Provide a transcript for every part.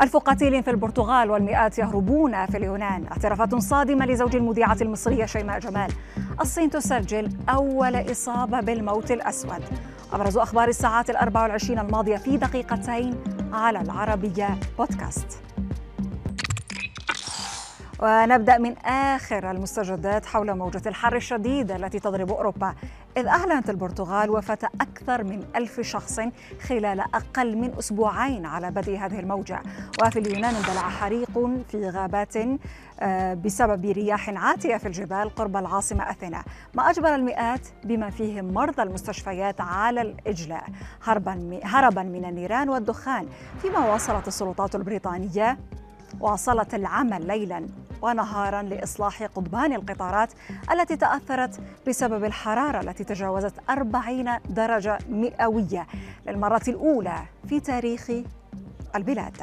ألف قتيل في البرتغال والمئات يهربون في اليونان. اعترافات صادمة لزوج المذيعة المصرية شيماء جمال. الصين تسجل أول إصابة بالموت الأسود. أبرز أخبار الساعات الأربع والعشرين الماضية في دقيقتين على العربية بودكاست. ونبدأ من آخر المستجدات حول موجة الحر الشديد التي تضرب أوروبا. إذ أعلنت البرتغال وفاة أكثر من ألف شخص خلال أقل من أسبوعين على بدء هذه الموجة. وفي اليونان اندلع حريق في غابات آه، بسبب رياح عاتية في الجبال قرب العاصمة أثينا. ما أجبر المئات بما فيهم مرضى المستشفيات على الإجلاء. هربا من النيران والدخان. فيما واصلت السلطات البريطانية واصلت العمل ليلا. ونهارا لإصلاح قضبان القطارات التي تأثرت بسبب الحرارة التي تجاوزت 40 درجة مئوية للمرة الأولى في تاريخ البلاد.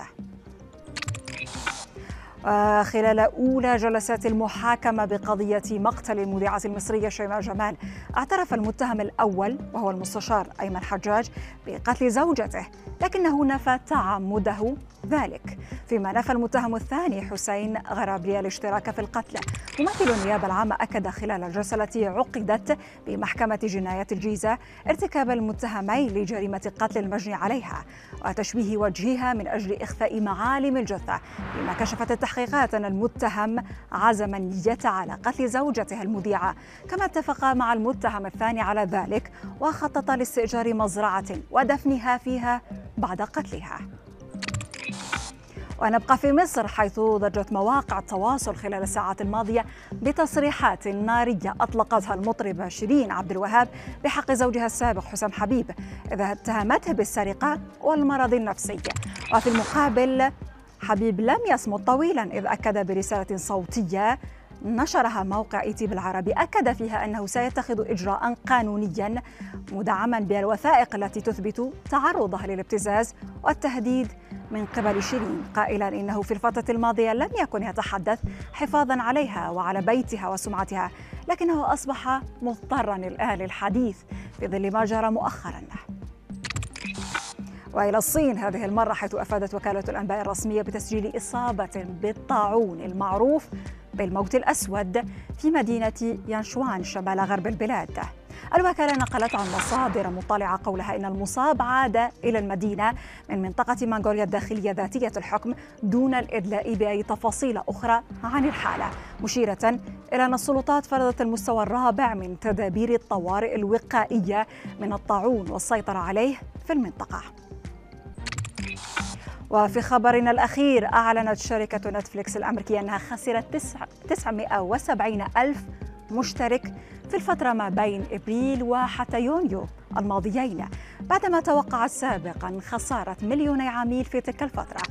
خلال أولى جلسات المحاكمة بقضية مقتل المذيعة المصرية شيماء جمال اعترف المتهم الأول وهو المستشار أيمن حجاج بقتل زوجته لكنه نفى تعمده ذلك. فيما نفى المتهم الثاني حسين غرابلي الاشتراك في القتل ممثل النيابة العامة أكد خلال الجلسة التي عقدت بمحكمة جنايات الجيزة ارتكاب المتهمين لجريمة قتل المجني عليها وتشويه وجهها من أجل إخفاء معالم الجثة فيما كشفت التحقيقات أن المتهم عزم النية على قتل زوجته المذيعة. كما اتفق مع المتهم الثاني على ذلك وخطط لاستئجار مزرعة ودفنها فيها بعد قتلها. ونبقى في مصر حيث ضجت مواقع التواصل خلال الساعات الماضية بتصريحات نارية أطلقتها المطربة شيرين عبد الوهاب بحق زوجها السابق حسام حبيب إذا اتهمته بالسرقة والمرض النفسي. وفي المقابل حبيب لم يصمت طويلا إذ أكد برسالة صوتية نشرها موقع ايتي بالعربي أكد فيها أنه سيتخذ اجراء قانونيا مدعما بالوثائق التي تثبت تعرضه للابتزاز والتهديد من قبل شيرين قائلا إنه في الفترة الماضية لم يكن يتحدث حفاظا عليها وعلى بيتها وسمعتها لكنه أصبح مضطرا الآن للحديث في ظل ما جرى مؤخرا. وإلى الصين هذه المرة حيث أفادت وكالة الأنباء الرسمية بتسجيل إصابة بالطاعون المعروف بالموت الأسود في مدينة يانشوان شمال غرب البلاد. الوكالة نقلت عن مصادر مطلعة قولها إن المصاب عاد إلى المدينة من منطقة مانغوليا الداخلية ذاتية الحكم دون الإدلاء بأي تفاصيل أخرى عن الحالة. مشيرة إلى أن السلطات فرضت المستوى الرابع من تدابير الطوارئ الوقائية من الطاعون والسيطرة عليه في المنطقة. وفي خبرنا الأخير أعلنت شركة نتفليكس الأمريكية أنها خسرت 970 ألف مشترك في الفترة ما بين إبريل وحتى يونيو الماضيين بعدما توقعت سابقا خسارة مليوني عميل في تلك الفترة.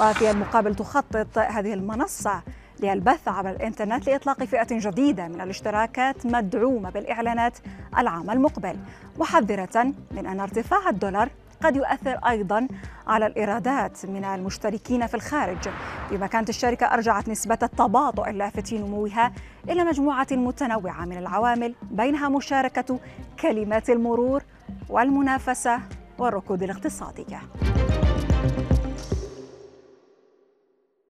وفي المقابل تخطط هذه المنصة للبث عبر الإنترنت لإطلاق فئة جديدة من الاشتراكات مدعومة بالإعلانات العام المقبل محذرة من أن ارتفاع الدولار قد يؤثر أيضا على الإيرادات من المشتركين في الخارج. فيما كانت الشركة أرجعت نسبة التباطؤ اللافت نموها إلى مجموعة متنوعة من العوامل بينها مشاركة كلمات المرور والمنافسة والركود الاقتصادية.